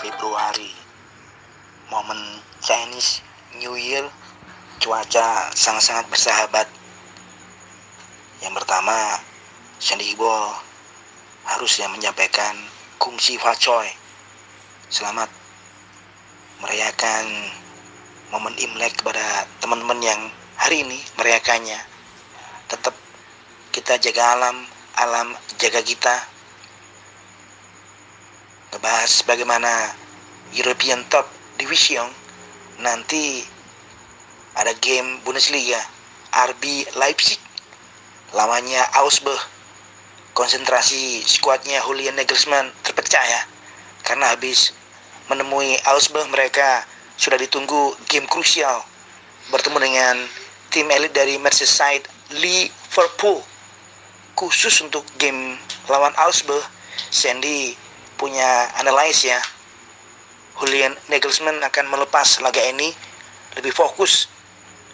Februari. Momen Chinese New Year cuaca sangat-sangat bersahabat. Yang pertama Sandy Ibo harusnya menyampaikan kunci Fa Choi, selamat merayakan momen Imlek kepada teman-teman yang hari ini merayakannya. Tetap kita jaga alam alam jaga kita. Ngebahas bagaimana European Top Division. Nanti ada game Bundesliga RB Leipzig. Lawannya Augsburg. Konsentrasi skuadnya Julian Nagelsmann terpecah ya karena habis menemui Augsburg mereka sudah ditunggu game krusial. Bertemu dengan tim elit dari Merseyside Liverpool. Khusus untuk game lawan Augsburg Sandy punya analis ya Julian Nagelsmann akan melepas laga ini lebih fokus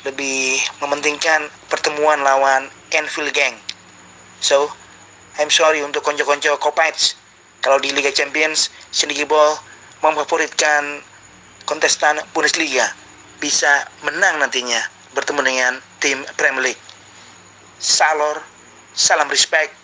lebih mementingkan pertemuan lawan Enfield Gang. So, I'm sorry untuk konco-konco Kopites. Kalau di Liga Champions, Cindy Ball memfavoritkan kontestan Bundesliga bisa menang nantinya bertemu dengan tim Premier League. Salor, salam respect.